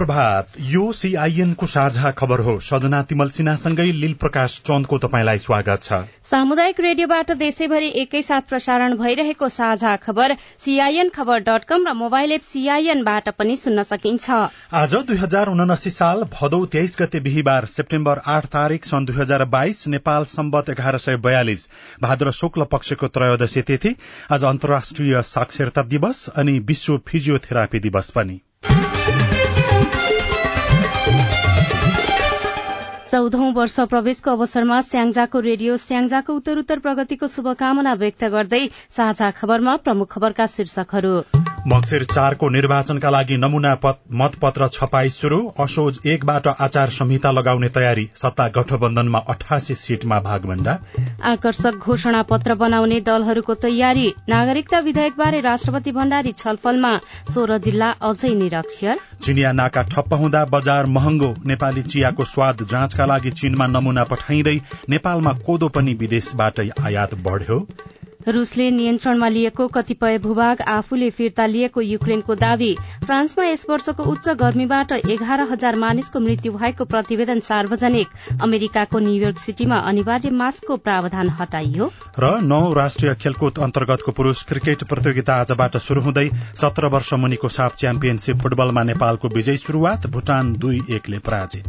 प्रभात यो सीआईएन को साझा खबर हो। सजना तिमल सिन्हासँगै लील प्रकाश चन्दको तपाईँलाई स्वागत छ। सामुदायिक रेडियोबाट देशैभरि एकैसाथ प्रसारण भइरहेको साझा खबर सीआईएन खबर डट कम र मोबाइल एप सीआईएनबाट पनि सुन्न सकिन्छ। आज दुई हजार उनासी साल भदौ तेइस गते बिहिबार सेप्टेम्बर आठ तारीक सन् दुई हजार बाइस नेपाल सम्बत एघार सय बयालिस। भाद्र शुक्ल पक्षको त्रयोदशी तिथि। आज अन्तर्राष्ट्रिय साक्षरता दिवस अनि विश्व फिजियोथेरापी दिवस पनि। चौधौं वर्ष प्रवेशको अवसरमा स्याङ्जाको रेडियो स्याङ्जाको उत्तरोत्तर प्रगतिको शुभकामना व्यक्त गर्दै साझा खबरमा प्रमुख खबरका शीर्षकहरू। मक्सिर चारको निर्वाचनका लागि नमूना मतपत्र छपाई शुरू असोज एकबाट आचार संहिता लगाउने तयारी। सत्ता गठबन्धनमा अठासी सीटमा भागभण्डा आकर्षक घोषणा पत्र बनाउने दलहरूको तयारी। नागरिकता विधेयकबारे राष्ट्रपति भण्डारी छलफलमा सोह्र जिल्ला अझै निरक्षर। चिनिया नाका ठप्प हुँदा बजार महँगो। नेपाली चियाको स्वाद जाँचका लागि चीनमा नमूना पठाइँदै नेपालमा कोदो पनि विदेशबाटै आयात बढ़्यो। रूसले नियन्त्रणमा लिएको कतिपय भूभाग आफूले फिर्ता लिएको युक्रेनको दावी फ्रान्समा यस वर्षको उच्च गर्मीबाट एघार हजार मानिसको मृत्यु भएको प्रतिवेदन सार्वजनिक। अमेरिकाको न्यूयोर्क सिटीमा अनिवार्य मास्कको प्रावधान हटाइयो। र नौ राष्ट्रिय खेलकुद अन्तर्गतको पुरूष क्रिकेट प्रतियोगिता आजबाट शुरू हुँदै सत्र वर्ष मुनिको साफ च्याम्पियनशीप फुटबलमा नेपालको विजय शुरूआत भूटान दुई एकले पराजित।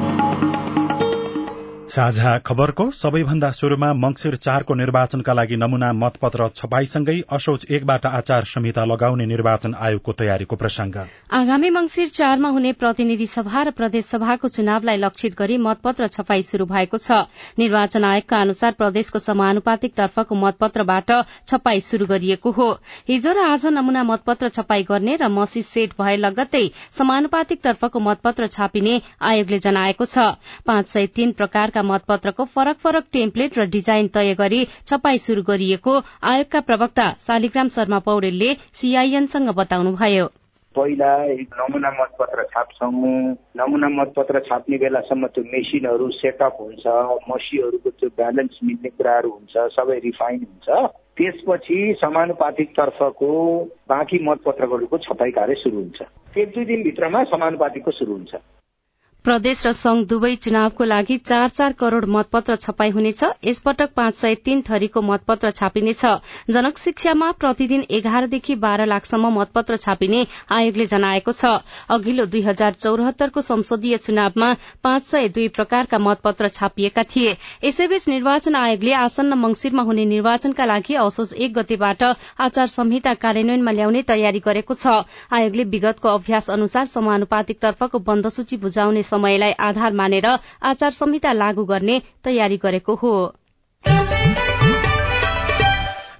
साझा खबरको सबैभन्दा शुरूमा मंगिर चारको निर्वाचनका लागि नमूना मतपत्र छपाईसँगै असोज एकबाट आचार संहिता लगाउने निर्वाचन आयोगको तयारीको प्रसंग। आगामी मंगिर चारमा हुने प्रतिनिधि सभा र प्रदेश सभाको चुनावलाई लक्षित गरी मतपत्र छपाई शुरू भएको छ। निर्वाचन आयोगका अनुसार प्रदेशको समानुपातिक तर्फको मतपत्रबाट छपाई शुरू गरिएको हो। हिजो र आज नमूना मतपत्र छपाई गर्ने र मसी सेट भए लगत्तै समानुपातिक तर्फको मतपत्र छापिने आयोगले जनाएको छ। पाँच सय तीन प्रकारका मतपत्रको फरक फरक टेम्प्लेट र डिजाइन तय गरी छपाई शुरू गरिएको आयोगका प्रवक्ता शालिग्राम शर्मा पौडेलले सीआईएनसँग बताउनुभयो। पहिला नमुना मतपत्र छाप्छौँ। नमुना मतपत्र छाप्ने बेलासम्म त्यो मेसिनहरू सेटअप हुन्छ मसीहरूको त्यो ब्यालेन्स मिल्ने कुराहरू हुन्छ सबै रिफाइन हुन्छ। त्यसपछि समानुपातिक तर्फको बाँकी मतपत्रहरूको छपाई कार्य सुरु हुन्छ। एक दुई दिनभित्रमा समानुपातिकको सुरु हुन्छ। प्रदेश र संघ दुवै चुनावको लागि चार चार करोड़ मतपत्र छपाई हुनेछ। यसपटक पाँच सय तीन थरीको मतपत्र छापिनेछ। जनक शिक्षामा प्रतिदिन एघारदेखि बाह्र लाखसम्म मतपत्र छापिने आयोगले जनाएको छ। अघिल्लो दुई हजार चौरात्तरको संसदीय चुनावमा पाँच सय दुई प्रकारका मतपत्र छापिएका थिए। यसैबीच निर्वाचन आयोगले आसन्न मंगिरमा हुने निर्वाचनका लागि असोज एक गतेबाट आचार संहिता कार्यान्वयनमा ल्याउने तयारी गरेको छ। आयोगले विगतको अभ्यास अनुसार समानुपातिक तर्फको बन्दसूची बुझाउने समयलाई आधार मानेर आचार संहिता लागू गर्ने तयारी गरेको हो।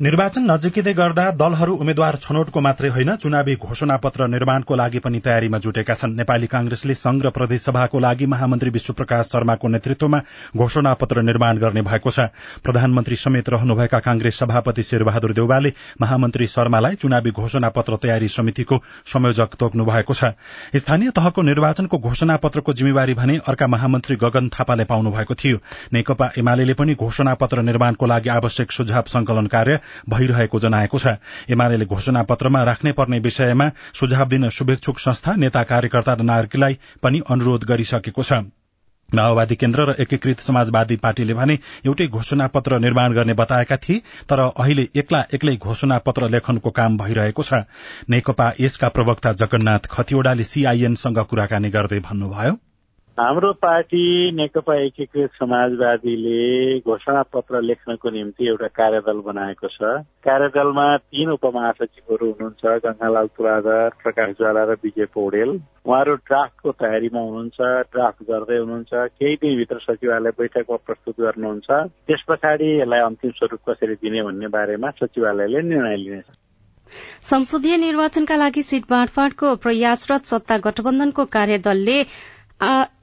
निर्वाचन नजिकै गर्दा दलहरू उम्मेद्वार छनौटको मात्रै होइन चुनावी घोषणा पत्र निर्माणको लागि पनि तयारीमा जुटेका छन्। नेपाली कांग्रेसले संघ र प्रदेशसभाको लागि महामन्त्री विश्वप्रकाश शर्माको नेतृत्वमा घोषणा पत्र निर्माण गर्ने भएको छ। प्रधानमन्त्री समेत रहनुभएका कांग्रेस सभापति शेरबहादुर देउवाले महामन्त्री शर्मालाई चुनावी घोषणा पत्र तयारी समितिको संयोजक तोक्नु भएको छ। स्थानीय तहको निर्वाचनको घोषणा पत्रको जिम्मेवारी भने अर्का महामन्त्री गगन थापाले पाउनु भएको थियो। नेकपा एमाले पनि घोषणा पत्र निर्माणको लागि आवश्यक सुझाव संकलन कार्य भइरहेको जनाएको छ। एमाले घोषणा पत्रमा राख्ने पर्ने विषयमा सुझाव दिन शुभेच्छुक संस्था नेता कार्यकर्ता र नागरिकलाई पनि अनुरोध गरिसकेको छ। माओवादी केन्द्र र एकीकृत समाजवादी पार्टीले भने एउटै घोषणा पत्र निर्माण गर्ने बताएका थिए तर अहिले एक्ला एक्लै घोषणा पत्र लेखनको काम भइरहेको छ। नेकपा यसका प्रवक्ता जगन्नाथ खतिवड़ाले सीआईएनसँग कुराकानी गर्दै भन्नुभयो। हाम्रो पार्टी नेकपा एकीकृत समाजवादीले घोषणा पत्र लेख्नको निम्ति एउटा कार्यदल बनाएको छ। कार्यदलमा तीन उपमहासचिवहरू हुनुहुन्छ गंगालाल तुलाधर प्रकाश ज्वाला र विजय पौडेल। उहाँहरू ड्राफ्टको तयारीमा हुनुहुन्छ ड्राफ्ट गर्दै हुनुहुन्छ केही दिनभित्र सचिवालय बैठकमा प्रस्तुत गर्नुहुन्छ। त्यस पछाडि यसलाई अन्तिम स्वरूप कसरी दिने भन्ने बारेमा सचिवालयले निर्णय लिनेछ। संसदीय निर्वाचनका लागि सीट बाँडफाँडको प्रयासरत सत्ता गठबन्धनको कार्यदलले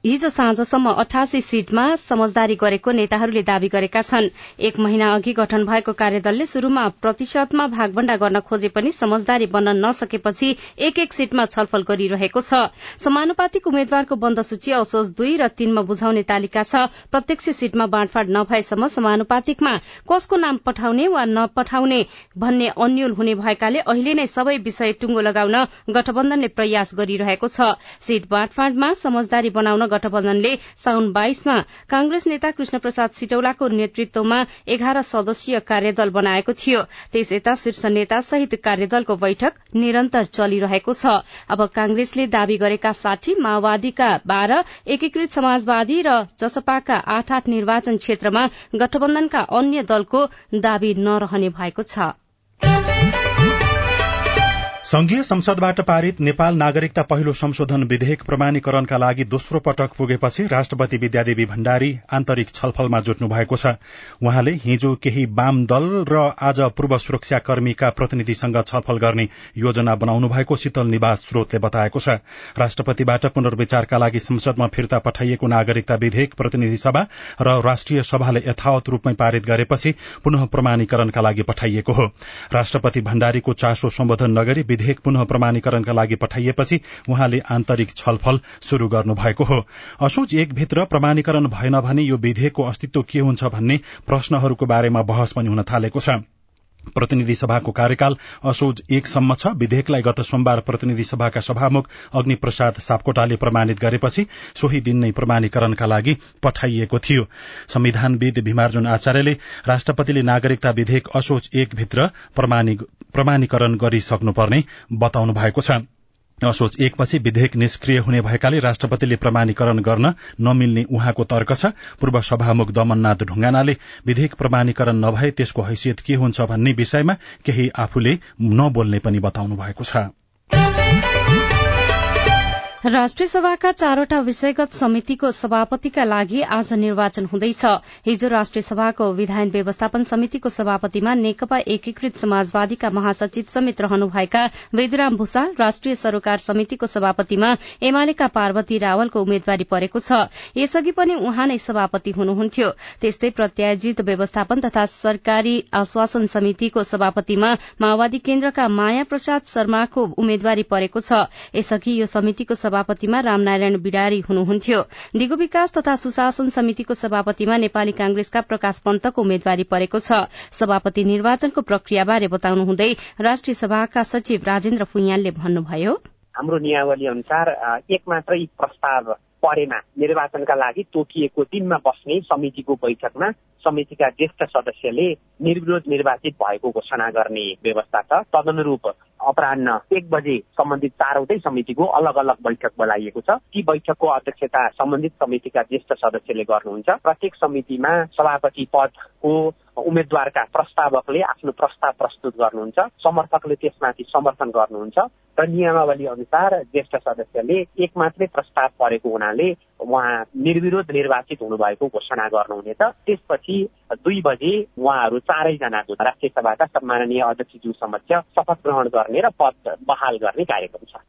हिजो साँझसम्म अठासी सीटमा समझदारी गरेको नेताहरूले दावी गरेका छन्। एक महिना अघि गठन भएको कार्यदलले शुरूमा प्रतिशतमा भागभण्डा गर्न खोजे पनि समझदारी बन्न नसकेपछि एक एक सीटमा छलफल गरिरहेको छ। समानुपातिक उम्मेद्वारको बन्द सूची असोज दुई र तीनमा बुझाउने तालिका छ। प्रत्यक्ष सीटमा बाँडफाँड नभएसम्म समानुपातिकमा कसको नाम पठाउने वा नपठाउने भन्ने अन्यल हुने भएकाले अहिले नै सबै विषय टुंगो लगाउन गठबन्धनले प्रयास गरिरहेको छ। सीट बाँडफाँडमा समझदारी बनाउन गठबन्धनले साउन बाइसमा कांग्रेस नेता कृष्ण प्रसाद सिटौलाको नेतृत्वमा एघार सदस्यीय कार्यदल बनाएको थियो। त्यस यता शीर्ष नेता सहित कार्यदलको बैठक निरन्तर चलिरहेको छ। अब कांग्रेसले दावी गरेका साठी माओवादीका बाह्र एकीकृत समाजवादी र जसपाका आठ आठ निर्वाचन क्षेत्रमा गठबन्धनका अन्य दलको दावी नरहने भएको छ। संघीय संसदबाट पारित नेपाल नागरिकता पहिलो संशोधन विधेयक प्रमाणीकरणका लागि दोस्रो पटक पुगेपछि राष्ट्रपति विद्यादेवी भण्डारी आन्तरिक छलफलमा जुट्नु भएको छ। उहाँले हिजो केही वाम दल र आज पूर्व सुरक्षाकर्मीका प्रतिनिधिसँग छलफल गर्ने योजना बनाउनु भएको शीतल निवास स्रोतले बताएको छ। राष्ट्रपतिबाट पुनर्विचारका लागि संसदमा फिर्ता पठाइएको नागरिकता विधेयक प्रतिनिधि सभा र राष्ट्रिय सभाले यथावत रूपमै पारित गरेपछि पुनः प्रमाणीकरणका लागि पठाइएको हो। राष्ट्रपति भण्डारीको चासो सम्बोधन नगरी विधेयक पुनः प्रमाणीकरणका लागि पठाइएपछि उहाँले आन्तरिक छलफल शुरू गर्नुभएको हो। असोज एक भित्र प्रमाणीकरण भएन भने यो विधेयकको अस्तित्व के हुन्छ भन्ने प्रश्नहरूको बारेमा बहस पनि हुन थालेको छ। प्रतिनिधि सभाको कार्यकाल असोज एकसम्म छ। विधेयकलाई गत सोमबार प्रतिनिधि सभाका सभामुख अग्नि प्रसाद सापकोटाले प्रमाणित गरेपछि सोही दिन नै प्रमाणीकरणका लागि पठाइएको थियो। संविधानविद भीमार्जुन आचार्यले राष्ट्रपतिले नागरिकता विधेयक असोज एक भित्र प्रमाणीकरण गरिसक्नुपर्ने बताउनु भएको छ। असोज एकपछि विधेयक निष्क्रिय हुने भएकाले राष्ट्रपतिले प्रमाणीकरण गर्न नमिल्ने उहाँको तर्क छ। पूर्व सभामुख दमननाथ ढुंगानाले विधेयक प्रमाणीकरण नभए त्यसको हैसियत के हुन्छ भन्ने विषयमा केही आफूले नबोल्ने पनि बताउनु भएको छ। राष्ट्रिय सभाका चारवटा विषयगत समितिको सभापतिका लागि आज निर्वाचन हुँदैछ। हिजो राष्ट्रिय सभाको विधायन व्यवस्थापन समितिको सभापतिमा नेकपा एकीकृत समाजवादीका महासचिव समेत रहनुभएका वेदुराम भूषाल राष्ट्रिय सरोकार समितिको सभापतिमा एमालेका पार्वती रावलको उम्मेद्वारी परेको छ। यसअघि पनि उहाँ नै सभापति हुनुहुन्थ्यो। त्यस्तै प्रत्यायोजित व्यवस्थापन तथा सरकारी आश्वासन समितिको सभापतिमा माओवादी केन्द्रका माया प्रसाद शर्माको उम्मेद्वारी परेको छ। यसअघि यो समितिको सभापतिमा रामनारायण बिडारी हुनुहुन्थ्यो। दिगो विकास तथा सुशासन समितिको सभापतिमा नेपाली कांग्रेसका प्रकाश पन्तको उम्मेद्वारी परेको छ। सभापति निर्वाचनको प्रक्रियाबारे बताउनुहुँदै राष्ट्रिय सभाका सचिव राजेन्द्र फुइयालले भन्नुभयो। हाम्रो नियावली अनुसार एक मात्रै प्रस्ताव परेमा निर्वाचनका लागि तोकिएको दिनमा बस्ने समितिको बैठकमा समितिका ज्येष्ठ सदस्यले निर्विरोध निर्वाचित भएको घोषणा गर्ने व्यवस्था छ तदनुरूप अपरान्न एक बजे सम्बन्धित चारवटै समितिको अलग अलग बैठक बोलाइएको छ। ती बैठकको अध्यक्षता सम्बन्धित समितिका ज्येष्ठ सदस्यले गर्नुहुन्छ। प्रत्येक समितिमा सभापति पदको उम्मेद्वारका प्रस्तावकले आफ्नो प्रस्ताव प्रस्तुत गर्नुहुन्छ समर्थकले त्यसमाथि समर्थन गर्नुहुन्छ र नियमावली अनुसार ज्येष्ठ सदस्यले एक मात्रै प्रस्ताव परेको हुनाले उहाँ निर्विरोध निर्वाचित हुनुभएको घोषणा गर्नुहुनेछ। त्यसपछि दुई बजे उहाँहरू चारैजनाको राष्ट्रिय सभाका सम्माननीय अध्यक्षज्यू समक्ष शपथ ग्रहण गर्ने र पद बहाल गर्ने कार्यक्रम छ।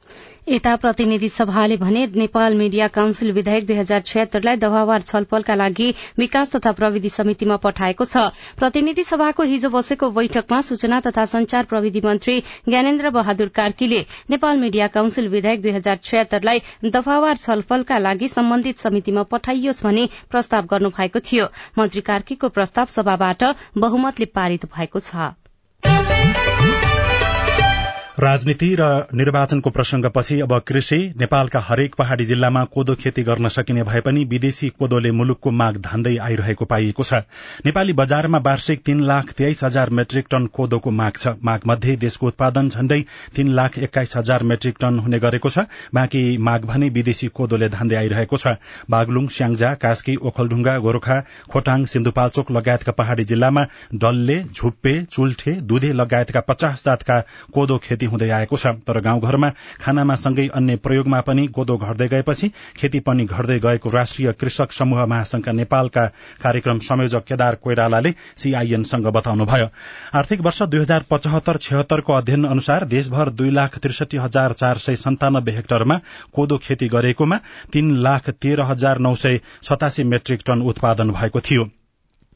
यता प्रतिनिधि सभाले भने नेपाल मिडिया काउन्सिल विधेयक दुई हजार छिहत्तरलाई दफावार छलफलका लागि विकास तथा प्रविधि समितिमा पठाएको छ। प्रतिनिधि सभाको हिजो बसेको बैठकमा सूचना तथा संचार प्रविधि मन्त्री ज्ञानेन्द्र बहादुर कार्कीले नेपाल मिडिया काउन्सिल विधेयक दुई हजार छिहत्तरलाई दफावार छलफलका लागि सम्बन्धित समितिमा पठाइयोस् भनी प्रस्ताव गर्नु भएको थियो। मन्त्री कार्कीको प्रस्ताव सभाबाट बहुमतले पारित भएको छ। राजनीति र निर्वाचनको प्रसंगपछि अब कृषि नेपालका हरेक पहाड़ी जिल्लामा कोदो खेती गर्न सकिने भए पनि विदेशी कोदोले मुलुकको माग धान्दै आइरहेको पाइएको छ। नेपाली बजारमा वार्षिक तीन लाख तेइस हजार मेट्रिक टन कोदोको माग छ। माग मध्ये देशको उत्पादन झण्डै तीन लाख एक्काइस हजार मेट्रिक टन हुने गरेको छ। बाँकी माग भने विदेशी कोदोले धान्दै आइरहेको छ। बागलुङ स्याङ्जा कास्की ओखलढुङ्गा गोर्खा खोटाङ सिन्धुपाल्चोक लगायतका पहाड़ी जिल्लामा डल्ले झुप्पे चुल्ठे दुधे लगायतका पचास जातका कोदो खेती हुँदै आएको छ। तर गाउँघरमा खानामा सँगै अन्य प्रयोगमा पनि कोदो घट्दै गएपछि खेती पनि घट्दै गएको राष्ट्रिय कृषक समूह महासंघका नेपालका कार्यक्रम संयोजक केदार कोइरालाले सीआईएनसँग बताउनुभयो। आर्थिक वर्ष दुई हजार पचहत्तर छिहत्तरको अध्ययन अनुसार देशभर दुई लाख त्रिसठी हजार चार सय सन्तानब्बे हेक्टरमा कोदो खेती गरेकोमा तीन लाख तेह्र हजार नौ सय सतासी मेट्रिक टन उत्पादन भएको थियो।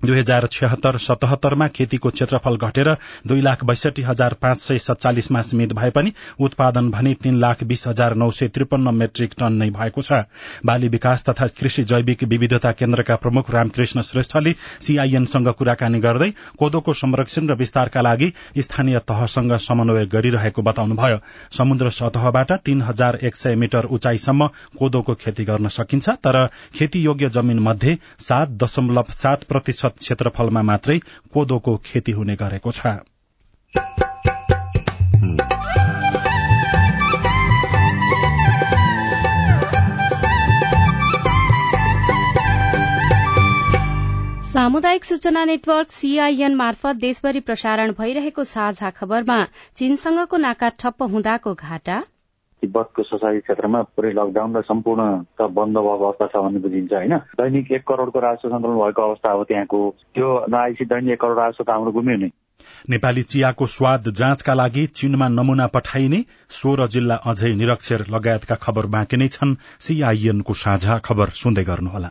दुई हजार छिहत्तर सतहत्तरमा खेतीको क्षेत्रफल घटेर दुई लाख बैसठी हजार पाँच सय सत्तालिसमा सीमित भए पनि उत्पादन भने तीन लाख बीस हजार नौ सय त्रिपन्न मेट्रिक टन नै भएको छ। बाली विकास तथा कृषि जैविक विविधता केन्द्रका प्रमुख रामकृष्ण श्रेष्ठले सीआईएनसँग कुराकानी गर्दै कोदोको संरक्षण र विस्तारका लागि स्थानीय तहसँग समन्वय गरिरहेको बताउनुभयो। समुद्र सतहबाट तीन हजार एक सय मिटर उचाइसम्म कोदोको खेती गर्न सकिन्छ तर खेतीयोग्य जमीन मध्ये सात दशमलव सात प्रतिशत क्षेत्रफलमा मात्रै कोदोको खेती हुने गरेको छ। सामुदायिक सूचना नेटवर्क सीआईएन मार्फत देशभरि प्रसारण भइरहेको साझा खबरमा चीनसँगको नाका ठप्प हुँदाको घाटा। तिब्बतको सोसाइटी क्षेत्रमा पुरै लकडाउन र सम्पूर्ण बन्द भएको अवस्था छ भन्ने बुझिन्छ होइन? दैनिक एक करोड़को राजस्व सन्तुलन भएको अवस्था हो त्यहाँको। त्यो नआएपछि दैनिक एक करोड़ राजस्व त हाम्रो गुम्यो नै। नेपाली चियाको स्वाद जाँचका लागि चीनमा नमूना पठाइने सोह्र जिल्ला अझै निरक्षर लगायतका खबर बाँकी नै छन्। सीआईएनको साझा खबर सुन्दै गर्नुहोला।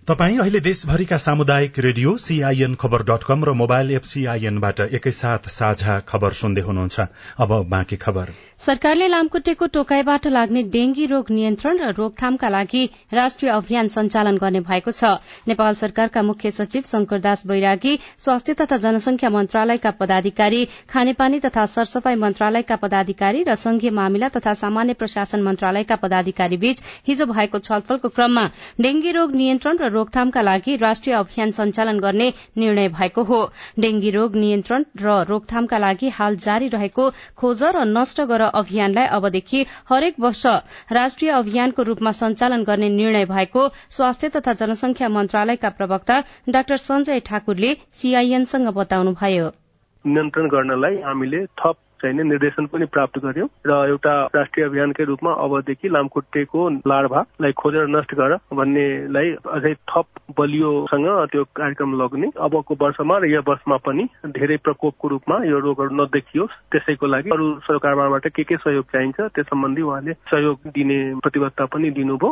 तपाई अहिले देशभरिका सामुदायिक radio CIN Khabar dot com र मोबाइल एप सीआईएनबाट एकैसाथ साझा खबर सुन्दै हुनुहुन्छ। अब बाँकी खबर। सरकारले लामखुट्टेको टोकाईबाट लाग्ने डेंगी रोग नियन्त्रण र रोकथामका लागि राष्ट्रिय अभियान सञ्चालन गर्ने भएको छ। नेपाल सरकारका मुख्य सचिव शंकरदास बैरागी स्वास्थ्य तथा जनसंख्या मन्त्रालयका पदाधिकारी खानेपानी तथा सरसफाई मन्त्रालयका पदाधिकारी र संघीय मामिला तथा सामान्य प्रशासन मन्त्रालयका पदाधिकारी बीच हिजो भएको छलफलको क्रममा डेंगी रोग नियन्त्रण र रोकथामका लागि राष्ट्रिय अभियान सञ्चालन गर्ने निर्णय भएको हो। डेंगी रोग नियन्त्रण र रोकथामका लागि हाल जारी रहेको खोज र नष्ट गर अभियानलाई अबदेखि हरेक वर्ष राष्ट्रिय अभियानको रूपमा सञ्चालन गर्ने निर्णय भएको स्वास्थ्य तथा जनसंख्या मन्त्रालयका प्रवक्ता डाक्टर सञ्जय ठाकुरले सीआईएनसँग बताउनुभयो। नियन्त्रण गर्नलाई हामीले थप चाहिने निर्देशन पनि प्राप्त गर्यौं र एउटा राष्ट्रिय अभियानकै रूपमा अबदेखि लामखुट्टेको लार्भालाई खोजेर नष्ट गर भन्नेलाई अझै थप बलियोसँग त्यो कार्यक्रम लग्ने। अबको वर्षमा र यो वर्षमा पनि धेरै प्रकोपको रूपमा यो रोगहरू नदेखियोस् त्यसैको लागि अरू सरकारबाट के के सहयोग चाहिन्छ त्यस सम्बन्धी उहाँले सहयोग दिने प्रतिबद्धता पनि दिनुभयो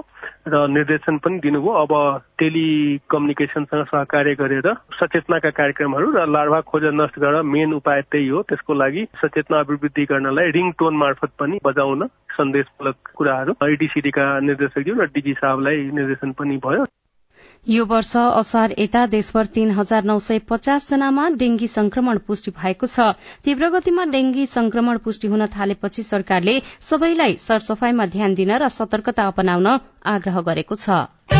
र निर्देशन पनि दिनुभयो। अब टेलिकम्युनिकेसनसँग सहकार्य गरेर सचेतनाका कार्यक्रमहरू र लार्भा खोजेर नष्ट गरेर मेन उपाय त्यही हो। त्यसको लागि सचेतना अभिवृद्धि गर्नलाई रिङ टोन मार्फत पनि बजाउन सन्देशमूलक कुराहरू आइडिसिडीका निर्देशकज्यू र डिजी साहबलाई निर्देशन पनि भयो। यो वर्ष असार यता देशभर तीन हजार नौ सय पचास जनामा डेंगी संक्रमण पुष्टि भएको छ। तीव्र गतिमा डेंगी संक्रमण पुष्टि हुन थालेपछि सरकारले सबैलाई सरसफाईमा ध्यान दिन र सतर्कता अपनाउन आग्रह गरेको छ।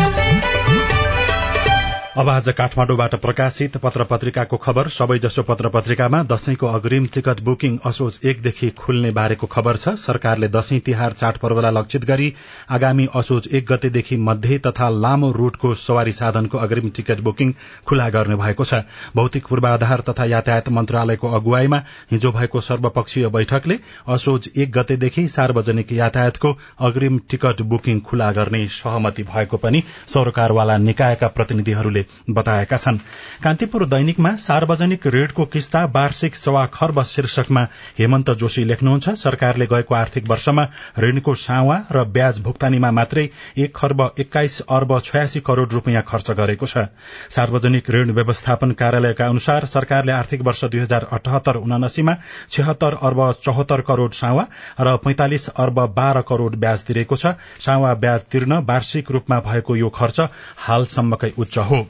अब आज काठमाडौँबाट प्रकाशित पत्र पत्रिकाको खबर। सबैजसो पत्र पत्रिकामा दशैंको अग्रिम टिकट बुकिङ असोज एकदेखि खुल्ने बारेको खबर छ। सरकारले दशैं तिहार चाडपर्वलाई लक्षित गरी आगामी असोज एक गतेदेखि मध्य तथा लामो रूटको सवारी साधनको अग्रिम टिकट बुकिङ खुला गर्ने भएको छ। भौतिक पूर्वाधार तथा यातायात मन्त्रालयको अगुवाईमा हिजो भएको सर्वपक्षीय बैठकले असोज एक गतेदेखि सार्वजनिक यातायातको अग्रिम टिकट बुकिङ खुला गर्ने सहमति भएको पनि सरकारवाला निकायका प्रतिनिधिहरूले बताएका छन्। कान्तिपुर दैनिकमा सार्वजनिक ऋणको किस्ता वार्षिक सवा खर्ब शीर्षकमा हेमन्त जोशी लेख्नुहुन्छ सरकारले गएको आर्थिक वर्षमा ऋणको सावा र ब्याज भुक्तानीमा मात्रै एक खर्ब एक्काइस अर्ब छयासी करोड़ रूपियाँ खर्च गरेको छ। सार्वजनिक ऋण व्यवस्थापन कार्यालयका अनुसार सरकारले आर्थिक वर्ष दुई हजार अठहत्तर उनासीमा छिहत्तर अर्ब चौहत्तर करोड़ सावा र पैंतालिस अर्ब बाह्र करोड़ ब्याज तिरेको छ। सावा ब्याज तिर्न वार्षिक रूपमा भएको यो खर्च हालसम्मकै उच्च हो।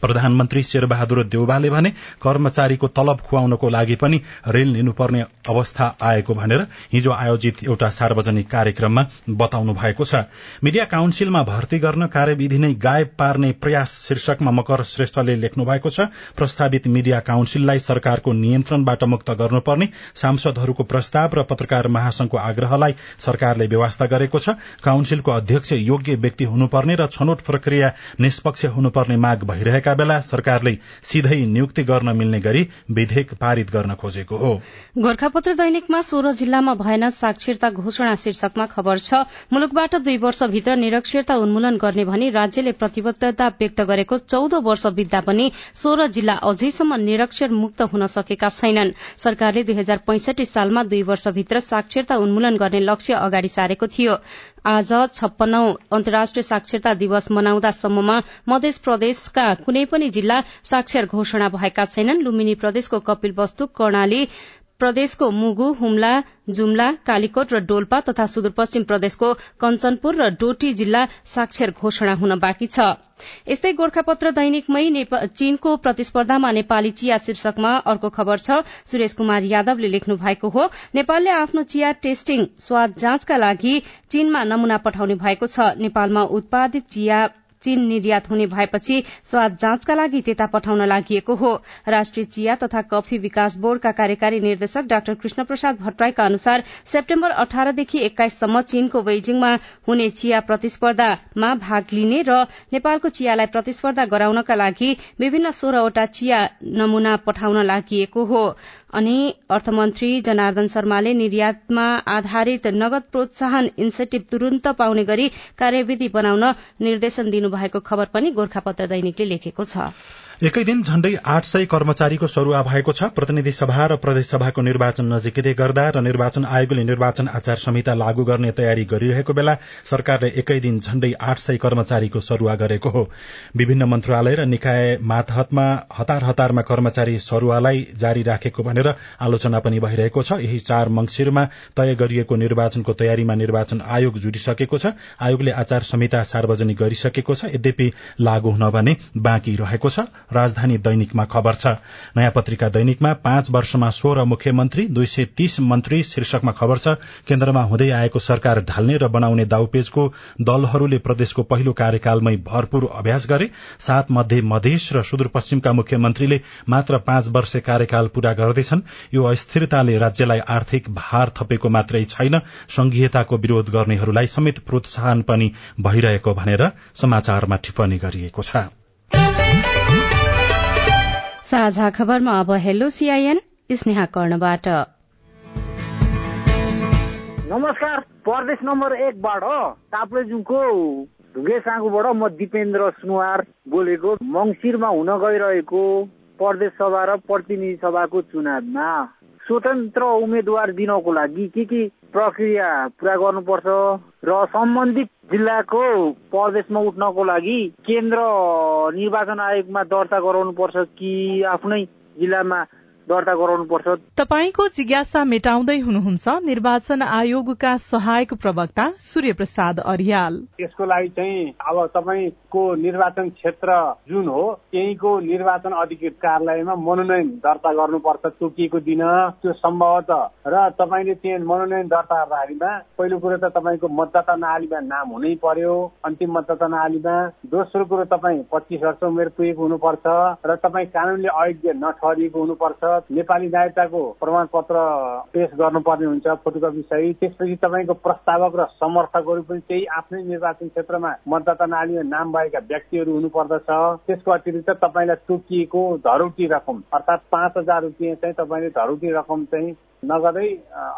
प्रधानमन्त्री शेरबहादुर देउवाले भने कर्मचारीको तलब खुवाउनको लागि पनि ऋण लिनुपर्ने अवस्था आएको भनेर हिजो आयोजित एउटा सार्वजनिक कार्यक्रममा बताउनु भएको छ। मिडिया काउन्सिलमा भर्ती गर्न कार्यविधि नै गायब पार्ने प्रयास शीर्षकमा मकर श्रेष्ठले लेख्नु भएको छ प्रस्तावित मिडिया काउन्सिललाई सरकारको नियन्त्रणबाट मुक्त गर्नुपर्ने सांसदहरूको प्रस्ताव र पत्रकार महासंघको आग्रहलाई सरकारले व्यवस्था गरेको छ। काउन्सिलको अध्यक्ष योग्य व्यक्ति हुनुपर्ने र छनौट प्रक्रिया निष्पक्ष हुनुपर्ने माग भइरहेको भएका बेला सरकारले सिधै नियुक्ति गर्न मिल्ने गरी विधेयक पारित गर्न खोजेको हो। गोर्खापत्र दैनिकमा सोह्र जिल्लामा भएन साक्षरता घोषणा शीर्षकमा खबर छ मुलुकबाट दुई वर्षभित्र निरक्षरता उन्मूलन गर्ने भनी राज्यले प्रतिबद्धता व्यक्त गरेको चौध वर्ष बित्दा पनि सोह्र जिल्ला अझैसम्म निरक्षर मुक्त हुन सकेका छैनन्। सरकारले दुई हजार पैंसठी सालमा दुई वर्षभित्र साक्षरता उन्मूलन गर्ने लक्ष्य अगाडि सारेको थियो। आज छप्पनौ अन्तर्राष्ट्रिय साक्षरता दिवस मनाउँदासम्ममा मध्य प्रदेशका कुनै पनि जिल्ला साक्षर घोषणा भएका छैनन्। लुम्बिनी प्रदेशको कपिल वस्तु कर्णाली प्रदेशको मुगु हुम्ला जुम्ला कालीकोट र डोल्पा तथा सुदूरपश्चिम प्रदेशको कञ्चनपुर र डोटी जिल्ला साक्षर घोषणा हुन बाँकी छ। यस्तै गोर्खापत्र दैनिकमै चीनको प्रतिस्पर्धामा नेपाली चिया शीर्षकमा अर्को खबर छ। सुरेश कुमार यादवले लेख्नु भएको हो नेपालले आफ्नो चिया टेस्टिङ स्वाद जाँचका लागि चीनमा नमूना पठाउने भएको छ। नेपालमा उत्पादित चिया चीन निर्यात हुने भएपछि स्वाद जाँचका लागि त्यता पठाउन लागि हो। राष्ट्रिय चिया तथा कफी विकास बोर्डका कार्यकारी निर्देशक डाक्टर कृष्ण प्रसाद भट्टराईका अनुसार सेप्टेम्बर अठारदेखि एक्काइससम्म चीनको बेजिङमा हुने चिया प्रतिस्पर्धामा भाग लिने र नेपालको चियालाई प्रतिस्पर्धा गराउनका लागि विभिन्न सोह्रवटा चिया नमूना पठाउन लागि हो। अनि अर्थमन्त्री जनार्दन शर्माले निर्यातमा आधारित नगद प्रोत्साहन इन्सेन्टिभ तुरन्त पाउने गरी कार्यविधि बनाउन निर्देशन दिनुभएको खबर पनि गोर्खापत्र दैनिकले लेखेको छ। एकै दिन झण्डै आठ सय कर्मचारीको सरूवा भएको छ। प्रतिनिधि सभा र प्रदेशसभाको निर्वाचन नजिकै गर्दा र निर्वाचन आयोगले निर्वाचन आचार संहिता लागू गर्ने तयारी गरिरहेको बेला सरकारले एकै दिन झण्डै आठ सय कर्मचारीको सरूवा गरेको हो। विभिन्न मन्त्रालय र निकाय मातहतमा हतार हतारमा कर्मचारी सरूवालाई जारी राखेको भनेर आलोचना पनि भइरहेको छ। यही चार मंगिरमा तय गरिएको निर्वाचनको तयारीमा निर्वाचन आयोग जुटिसकेको छ। आयोगले आचार संहिता सार्वजनिक गरिसकेको छ। यद्यपि लागू हुन भने बाँकी रहेको छ। राजधानी दैनिकमा खबर छ। नयाँ पत्रिका दैनिकमा पाँच वर्षमा सोह्र मुख्यमन्त्री दुई सय तीस मन्त्री शीर्षकमा खबर छ। केन्द्रमा हुँदै आएको सरकार ढाल्ने र बनाउने दाउपेजको दलहरूले प्रदेशको पहिलो कार्यकालमै भरपूर अभ्यास गरे। सात मध्ये मधेस र सुदूरपश्चिमका मुख्यमन्त्रीले मात्र पाँच वर्ष कार्यकाल पूरा गर्दैछन् यो अस्थिरताले राज्यलाई आर्थिक भार थपेको मात्रै छैन। संघीयताको विरोध गर्नेहरूलाई समेत प्रोत्साहन पनि भइरहेको भनेर समाचारमा टिप्पणी गरिएको छ। साझा खबरमा अब हेलो सीआईएन स्नेहा कर्णबाट। नमस्कार प्रदेश नम्बर एकबाट ताप्लेजुङको ढुङ्गे साँगुबाट म दिपेन्द्र सुनुवार बोलेको। मङ्सिरमा हुन गइरहेको प्रदेश सभा र प्रतिनिधि सभाको चुनावमा स्वतन्त्र उम्मेद्वार दिनको लागि के के प्रक्रिया पुरा गर्नुपर्छ र सम्बन्धित जिल्लाको प्रदेशमा उठ्नको लागि केन्द्र निर्वाचन आयोगमा दर्ता गराउनुपर्छ कि आफ्नै जिल्लामा दर्ता गराउनुपर्छ। तपाईँको जिज्ञासा मेटाउँदै हुनुहुन्छ निर्वाचन आयोगका सहायक प्रवक्ता सूर्य प्रसाद अरियाल। यसको लागि चाहिँ अब तपाईँको निर्वाचन क्षेत्र जुन हो त्यहीको निर्वाचन अधिकृत कार्यालयमा मनोनयन दर्ता गर्नुपर्छ तोकिएको दिन। त्यो सम्भवतः र तपाईँले त्यहाँ मनोनयन दर्ता गर्दाखेरिमा पहिलो कुरो त तपाईँको मतदाता नालीमा नाम हुनै पर्यो। अन्तिम मतदाता नालीमा दोस्रो कुरो तपाईँ पच्चिस वर्ष उमेर पुगेको हुनुपर्छ र तपाईँ कानुनले अयोग्य नठहरिएको हुनुपर्छ। नेपाली नागरिकताको प्रमाण पत्र पेश गर्नुपर्ने हुन्छ फोटोकपी सहित त्यसपछि तपाईँको प्रस्तावक र समर्थकहरू पनि त्यही आफ्नै निर्वाचन क्षेत्रमा मतदाता नालीमा नाम भएका व्यक्तिहरू हुनुपर्दछ। त्यसको अतिरिक्त तपाईँलाई तोकिएको धरौटी रकम अर्थात् पाँच हजार रुपियाँ चाहिँ तपाईँले धरौटी रकम चाहिँ नगदै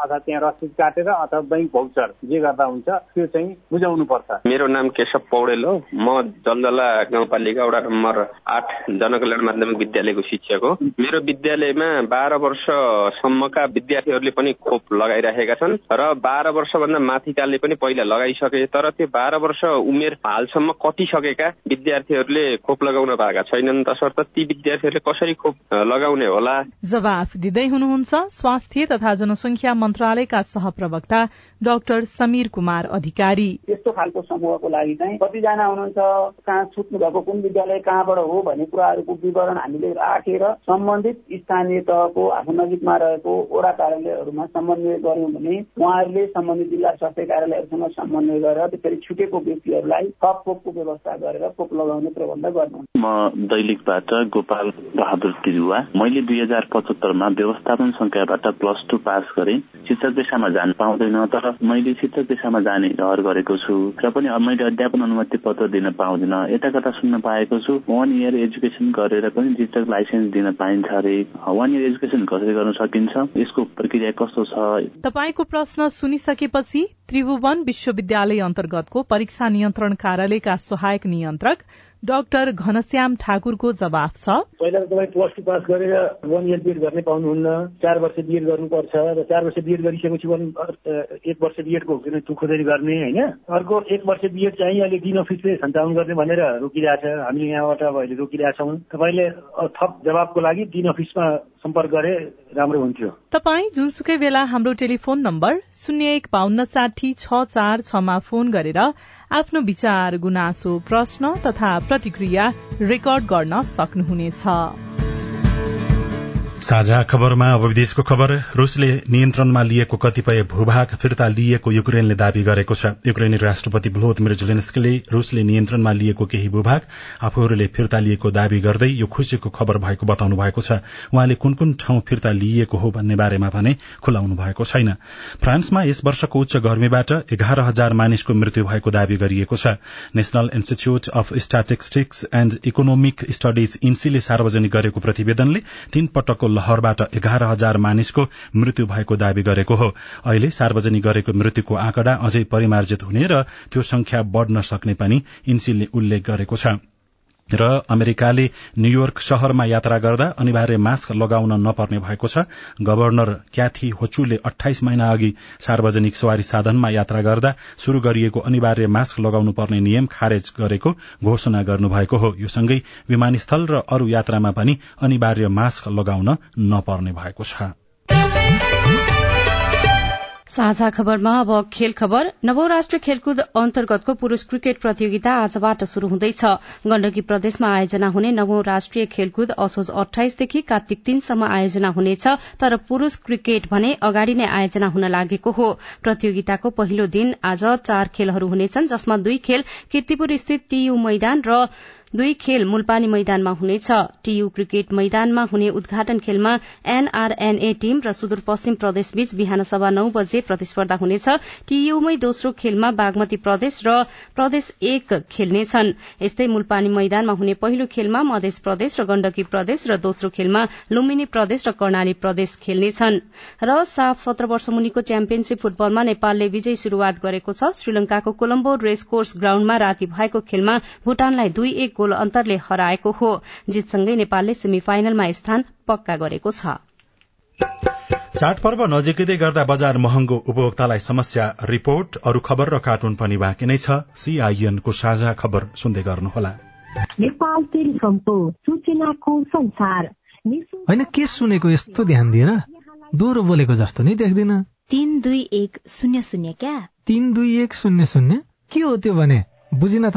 अथवा त्यहाँ रसिद काटेर अथवा बैंक भौचर जे गर्दा हुन्छ त्यो चाहिँ बुझाउनु पर्छ मेरो नाम केशव पौडेल हो। म जलजला गाउँपालिका वडा नम्बर आठ जनकल्याण माध्यमिक विद्यालयको शिक्षक हो। मेरो विद्यालयमा बाह्र वर्षसम्मका विद्यार्थीहरूले पनि खोप लगाइराखेका छन् र बाह्र वर्षभन्दा माथिकाले पनि पहिला लगाइसके तर त्यो बाह्र वर्ष उमेर हालसम्म कटिसकेका विद्यार्थीहरूले खोप लगाउन पाएका छैनन् तसर्थ ती विद्यार्थीहरूले कसरी खोप लगाउने होला? जवाफ दिँदै हुनुहुन्छ। स्वास्थ्य तथा जनसंख्या मन्त्रालयका सहप्रवक्ता डाक्टर समीर कुमार अधिकारी। यस्तो खालको समूहको लागि चाहिँ कतिजना हुनुहुन्छ कहाँ छुट्नु भएको कुन विद्यालय कहाँबाट हो भन्ने कुराहरूको विवरण हामीले राखेर सम्बन्धित स्थानीय तहको आफू नजिकमा रहेको वडा कार्यालयहरूमा समन्वय गर्यौँ भने उहाँहरूले सम्बन्धित जिल्ला स्वास्थ्य कार्यालयहरूसँग समन्वय गरेर फेरि छुटेको व्यक्तिहरूलाई थप खोपको व्यवस्था गरेर खोप लगाउने प्रबन्ध गर्नु म दैलेखबाट गोपाल बहादुर तिरुवा। मैले दुई हजार पचहत्तरमा व्यवस्थापन संख्याबाट टू पास गरेँ। शिक्षक पेसामा जान पाउँदैन तर मैले शिक्षक पेसामा जाने रहर गरेको छु र पनि मैले अध्यापन अनुमति पत्र दिन पाउँदिन। यता कता सुन्न पाएको छु। वान इयर एजुकेसन गरेर पनि शिक्षक लाइसेन्स दिन पाइन्छ अरे। वान इयर एजुकेसन कसरी गर्न सकिन्छ? यसको प्रक्रिया कस्तो छ? तपाईँको प्रश्न सुनिसकेपछि त्रिभुवन विश्वविद्यालय अन्तर्गतको परीक्षा नियन्त्रण कार्यालयका सहायक नियन्त्रक डाक्टर घनश्याम ठाकुरको जवाफ छ। पहिला त तपाईँ प्लस टू पास गरेर वान इयर बिएड गर्ने पाउनुहुन्न। चार वर्ष बिएड गर्नुपर्छ र चार वर्ष बिएड गरिसकेपछि वान एक वर्ष बिएडको तु खोजेरी गर्ने होइन? अर्को एक वर्ष बिएड चाहिँ अहिले दिन अफिसले सञ्चालन गर्ने भनेर रोकिरहेछ। हामीले यहाँबाट अब अहिले रोकिरहेका छौँ तपाईँले थप जवाबको लागि दिन अफिसमा सम्पर्क गरे राम्रो हुन्थ्यो। तपाईँ जुनसुकै बेला हाम्रो टेलिफोन नम्बर शून्य एक बान्न साठी छ चार छमा फोन गरेर आफ्नो विचार गुनासो प्रश्न तथा प्रतिक्रिया रेकर्ड गर्न सक्नुहुनेछ। साझा खबरमा अब विदेशको खबर। रूसले नियन्त्रणमा लिएको कतिपय भूभाग फिर्ता लिएको युक्रेनले दावी गरेको छ। युक्रेनी राष्ट्रपति भ्लोदिमिर जेलेन्स्कीले रूसले नियन्त्रणमा लिएको केही भूभाग आफूहरूले फिर्ता लिएको दावी गर्दै यो खुशीको खबर भएको बताउनु भएको छ। उहाँले कुन कुन ठाउँ फिर्ता लिइएको हो भन्ने बारेमा भने खुलाउनु भएको छैन। फ्रान्समा यस वर्षको उच्च गर्मीबाट एघार हजार मानिसको मृत्यु भएको दावी गरिएको छ। National institute of statistics and economic studies इन्सीले सार्वजनिक गरेको प्रतिवेदनले तीन पटकको लहरबाट एघार हजार मानिसको मृत्यु भएको दावी गरेको हो। अहिले सार्वजनिक गरेको मृत्युको आँकडा अझै परिमार्जित हुने र त्यो संख्या बढ़न सक्ने पनि इन्सिलले उल्लेख गरेको छ। र अमेरिकाले न्यूयोर्क शहरमा यात्रा गर्दा अनिवार्य मास्क लगाउन नपर्ने भएको छ। गवर्नर क्याथी होचुले अठाइस महिना अघि सार्वजनिक सवारी साधनमा यात्रा गर्दा शुरू गरिएको अनिवार्य मास्क लगाउनु पर्ने नियम खारेज गरेको घोषणा गर्नुभएको हो। यो सँगै विमानस्थल र अरू यात्रामा पनि अनिवार्य मास्क लगाउन नपर्ने भएको छ। साझा खबरमा अब खेल खबर। नवौं राष्ट्रिय खेलकुद अन्तर्गतको पुरूष क्रिकेट प्रतियोगिता आजबाट शुरू हुँदैछ। गण्डकी प्रदेशमा आयोजना हुने नवौं राष्ट्रिय खेलकुद असोज अठाइसदेखि कार्तिक तीनसम्म आयोजना हुनेछ तर पुरूष क्रिकेट भने अगाडि नै आयोजना हुन लागेको हो। प्रतियोगिताको पहिलो दिन आज चार खेलहरू हुनेछन् जसमा दुई खेल किर्तिपुर स्थित टीयू मैदान र दुई खेल मुलपानी मैदानमा हुनेछ। टीयू क्रिकेट मैदानमा हुने उद्घाटन खेलमा एनआरएनए टीम र सुदूरपश्चिम प्रदेशबीच बिहान सभा नौ बजे प्रतिस्पर्धा हुनेछ। टीयूमै दोस्रो खेलमा बागमती प्रदेश र प्रदेश एक खेल्नेछन्। यस्तै मुलपानी मैदानमा हुने पहिलो खेलमा मध्य प्रदेश र गण्डकी प्रदेश र दोस्रो खेलमा लुम्बिनी प्रदेश र कर्णाली प्रदेश खेल्नेछन्। र साफ सत्र वर्ष मुनिको च्याम्पियनशीप फुटबलमा नेपालले विजयी शुरूआत गरेको छ। श्रीलंकाको कोलम्बो रेस कोर्स ग्राउण्डमा राति भएको खेलमा भूटानलाई दुई एक गोल अन्तरले हराएको हो। जितसँगै नेपालले सेमी फाइनलमा स्थान पक्का गरेको छ। चाडपर्व नजिकै गर्दा बजार महँगो उपभोक्तालाई समस्या। रिपोर्ट अरू खबर र कार्टुन पनि बाँकी नै छ। सीआईएनको साझा खबर सुन्दै गर्नुहोला। होइन के सुनेको यस्तो ध्यान दिएर दोहोरो बोलेको जस्तो नै देख्दिन। तीन दुई एक शून्य शून्य क्या? तीन दुई एक शून्य शून्य? के हो त्यो भने? बुझिन त।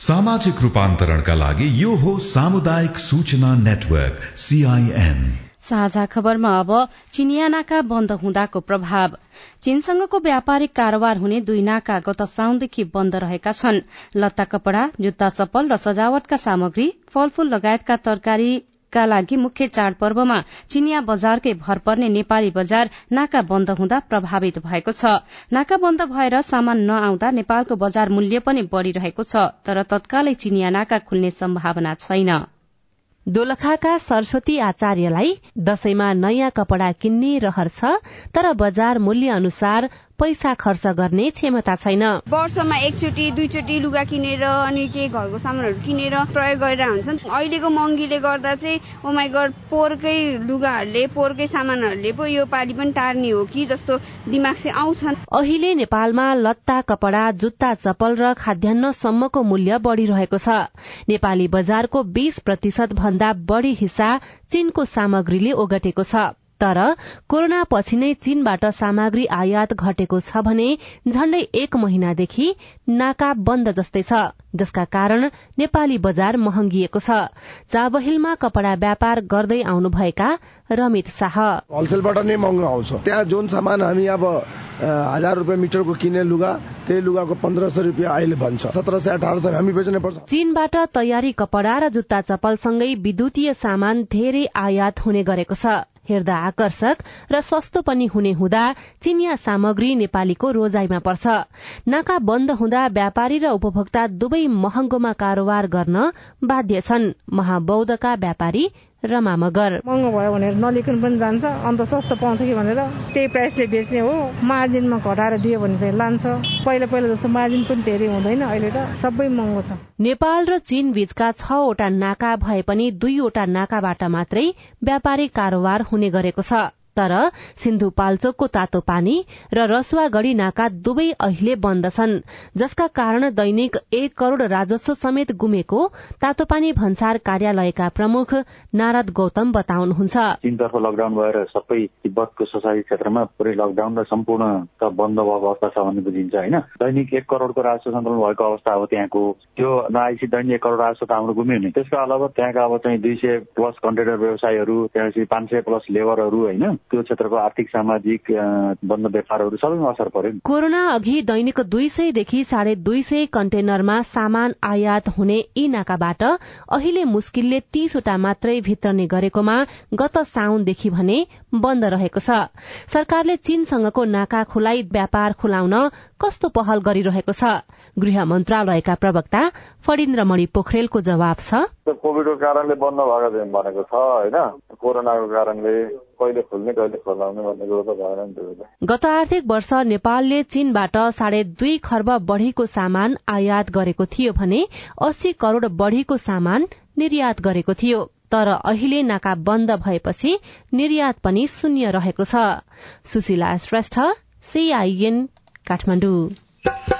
सामाजिक रूपान्तरणका लागि यो हो सामुदायिक सूचना नेटवर्क सीआईएन साझा खबरमा अब चिनिया नाका बन्द हुँदाको प्रभाव। चीनसँगको व्यापारिक कारोबार हुने दुई नाका गत साउनदेखि बन्द रहेका छन्। लत्ता कपड़ा जुत्ता चप्पल र सजावटका सामग्री फलफूल लगायतका तरकारी का लागि मुख्य चाडपर्वमा चिनिया बजारकै भर पर्ने नेपाली बजार नाका बन्द हुँदा प्रभावित भएको छ। नाका बन्द भएर सामान नआउँदा नेपालको बजार मूल्य पनि बढ़िरहेको छ तर तत्कालै चिनिया नाका खुल्ने सम्भावना छैन। दोलखाका सरस्वती आचार्यलाई दशैंमा नयाँ कपड़ा किन्ने रहर छ तर बजार मूल्य अनुसार पैसा खर्च गर्ने क्षमता छैन। वर्षमा एकचोटि दुईचोटि लुगा किनेर अनि केही घरको सामानहरू किनेर प्रयोग गरेर हुन्छन्। अहिलेको महँगीले गर्दा चाहिँ ओमाइगड पोहोरकै लुगाहरूले पोहोरकै सामानहरूले पो यो पालि पनि टार्ने हो कि जस्तो दिमाग चाहिँ आउँछन्। अहिले नेपालमा लत्ता कपड़ा जुत्ता चप्पल र खाद्यान्न सम्मको मूल्य बढ़िरहेको छ। नेपाली बजारको बीस प्रतिशत भन्दा बढ़ी हिस्सा चीनको सामग्रीले ओगटेको छ। तर कोरोना पछि नै चीनबाट सामग्री आयात घटेको छ भने झण्डै एक महिनादेखि नाका बन्द जस्तै छ जसका कारण नेपाली बजार महँगिएको छ। चाबहिलमा कपड़ा व्यापार गर्दै आउनुभएका रमित शाह। होलसेलबाट नै महँगो आउँछ। त्यहाँ जुन सामान हामी अब हजार रुपियाँ मिटरको किने लुगा त्यही लुगाको पन्ध्र सय रुपियाँ अहिले भन्छ। सत्र सय अठार सय हामी बेच्नै पर्छ। चीनबाट तयारी कपड़ा र जुत्ता चप्पलसँगै विद्युतीय सामान धेरै आयात हुने गरेको छ। हेर्दा आकर्षक र सस्तो पनि हुने हुँदा चिनिया सामग्री नेपालीको रोजाइमा पर्छ। नाका बन्द हुँदा व्यापारी र उपभोक्ता दुवै महँगोमा कारोबार गर्न बाध्य छन्। महाबौद्धका व्यापारी रमा मगर महँगो भयो भनेर नलिकन पनि जान्छ। अन्त सस्तो पाउँछ कि भनेर त्यही प्राइसले बेच्ने हो। मार्जिनमा घटाएर दियो भने चाहिँ लान्छ। पहिला पहिला जस्तो मार्जिन पनि धेरै हुँदैन। अहिले त सबै महँगो छ। नेपाल र चीन बीचका छवटा नाका भए पनि दुईवटा नाकाबाट मात्रै व्यापारिक कारोबार हुने गरेको छ। तर सिन्धुपाल्चोकको तातो पानी र रसुवागढ़ी नाका दुवै अहिले बन्द छन् जसका कारण दैनिक एक करोड़ राजस्व समेत गुमेको तातो पानी भन्सार कार्यालयका प्रमुख नारद गौतम बताउनुहुन्छ। चीनतर्फ लकडाउन भएर सबै तिब्बतको सोसाइटी क्षेत्रमा पुरै लकडाउन र सम्पूर्ण बन्द भएको अवस्था छ भन्ने बुझिन्छ होइन? दैनिक एक करोड़को राजस्व सन्तुलन भएको अवस्था अब त्यहाँको। त्यो नआएपछि दैनिक एक करोड़ राजस्व त हाम्रो गुम्यो नि त्यसको अलावा त्यहाँका अब चाहिँ दुई सय प्लस कन्ट्रेक्टर व्यवसायहरू त्यहाँपछि पाँच सय प्लस लेबरहरू होइन? त्यो क्षेत्रको आर्थिक सामाजिक बन्द व्यापारहरू सबैमा असर पर्यो कोरोना अघि दैनिक दुई सयदेखि साढे दुई सय कन्टेनरमा सामान आयात हुने यी नाकाबाट अहिले मुस्किलले तीसवटा मात्रै भित्रने गरेकोमा गत साउनदेखि भने बन्द रहेको छ। सरकारले चीनसँगको नाका खुलाई व्यापार खुलाउन कस्तो पहल गरिरहेको छ? गृह मन्त्रालयका प्रवक्ता फणिन्द्रमणि पोखरेलको जवाब छ। कोविडको कारणले बन्द भएको भनेको छ होइन? कोरोनाको कारणले गत आर्थिक वर्ष नेपालले चीनबाट साढे दुई खर्ब बढ़ीको सामान आयात गरेको थियो भने अस्सी करोड़ बढ़ीको सामान निर्यात गरेको थियो। तर अहिले नाका बन्द भएपछि निर्यात पनि शून्य रहेको छ। सुशीला श्रेष्ठ सीआईएन काठमाडौँ।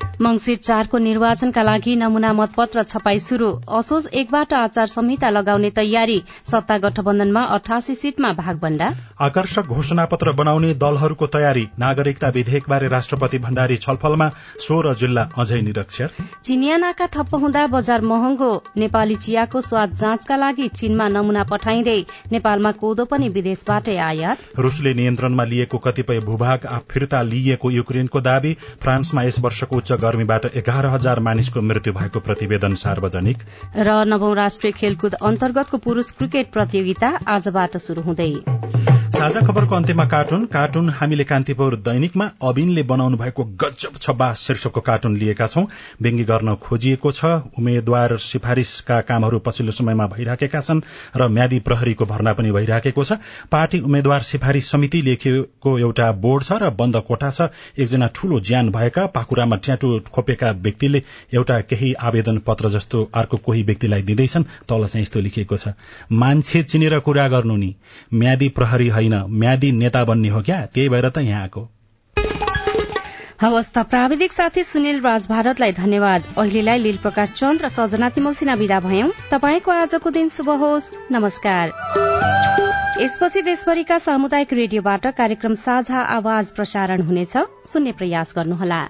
मंगिर चारको निर्वाचनका लागि नमूना मतपत्र छपाई शुरू असोज एकबाट आचार संहिता लगाउने तयारी। सत्ता गठबन्धनमा अठासी सीटमा भागभण्डा आकर्षक घोषणापत्र बनाउने दलहरूको तयारी। नागरिकता विधेयकबारे राष्ट्रपति भण्डारी छलफलमा सोह्र जिल्ला अझै निरक्षर। चिनिया नाका ठप्प हुँदा बजार महँगो। नेपाली चियाको स्वाद जाँचका लागि चीनमा नमूना पठाइँदै नेपालमा कोदो पनि विदेशबाटै आयात। रूसले नियन्त्रणमा लिएको कतिपय भूभाग फिर्ता लिइएको युक्रेनको दावी। फ्रान्समा यस वर्षको उच्च गर्मीबाट एघार हजार मानिसको मृत्यु भएको प्रतिवेदन सार्वजनिक। र नवौं राष्ट्रिय खेलकुद अन्तर्गतको पुरूष क्रिकेट प्रतियोगिता आजबाट शुरू हुँदै। साझा खबरको अन्त्यमा कार्टुन। कार्टुन हामीले कान्तिपुर दैनिकमा अबिनले बनाउनु भएको गजब छब्बा शीर्षकको कार्टुन लिएका छौं। व्यङ्गी गर्न खोजिएको छ। उम्मेद्वार सिफारिशका कामहरू पछिल्लो समयमा भइराखेका छन् र म्यादी प्रहरीको भर्ना पनि भइराखेको छ। पार्टी उम्मेद्वार सिफारिश समिति लेखिएको एउटा बोर्ड छ र बन्द कोठा छ। एकजना ठूलो ज्यान भएका पाखुरामा ट्याटु खोपेका व्यक्तिले एउटा केही आवेदन पत्र जस्तो अर्को कोही व्यक्तिलाई दिँदैछन्। तल चाहिँ यस्तो लेखिएको छ। मान्छे चिनेर कुरा गर्नु नि। म्यादी प्रहरी होइन? म्यादी नेता बन्ने हो क्या? त्यही भएर त यहाँ आएको। हवस् त प्राविधिक साथी सुनिल राज भारतलाई धन्यवाद। अहिलेलाई लील प्रकाश चन्द र सजना तिमल सिन्हा विदा भयौं। तपाईँको आजको दिन शुभ होस्। नमस्कार। यसपछि देशभरिका सामुदायिक रेडियोबाट कार्यक्रम साझा आवाज प्रसारण हुनेछ। सुन्ने प्रयास गर्नुहोला।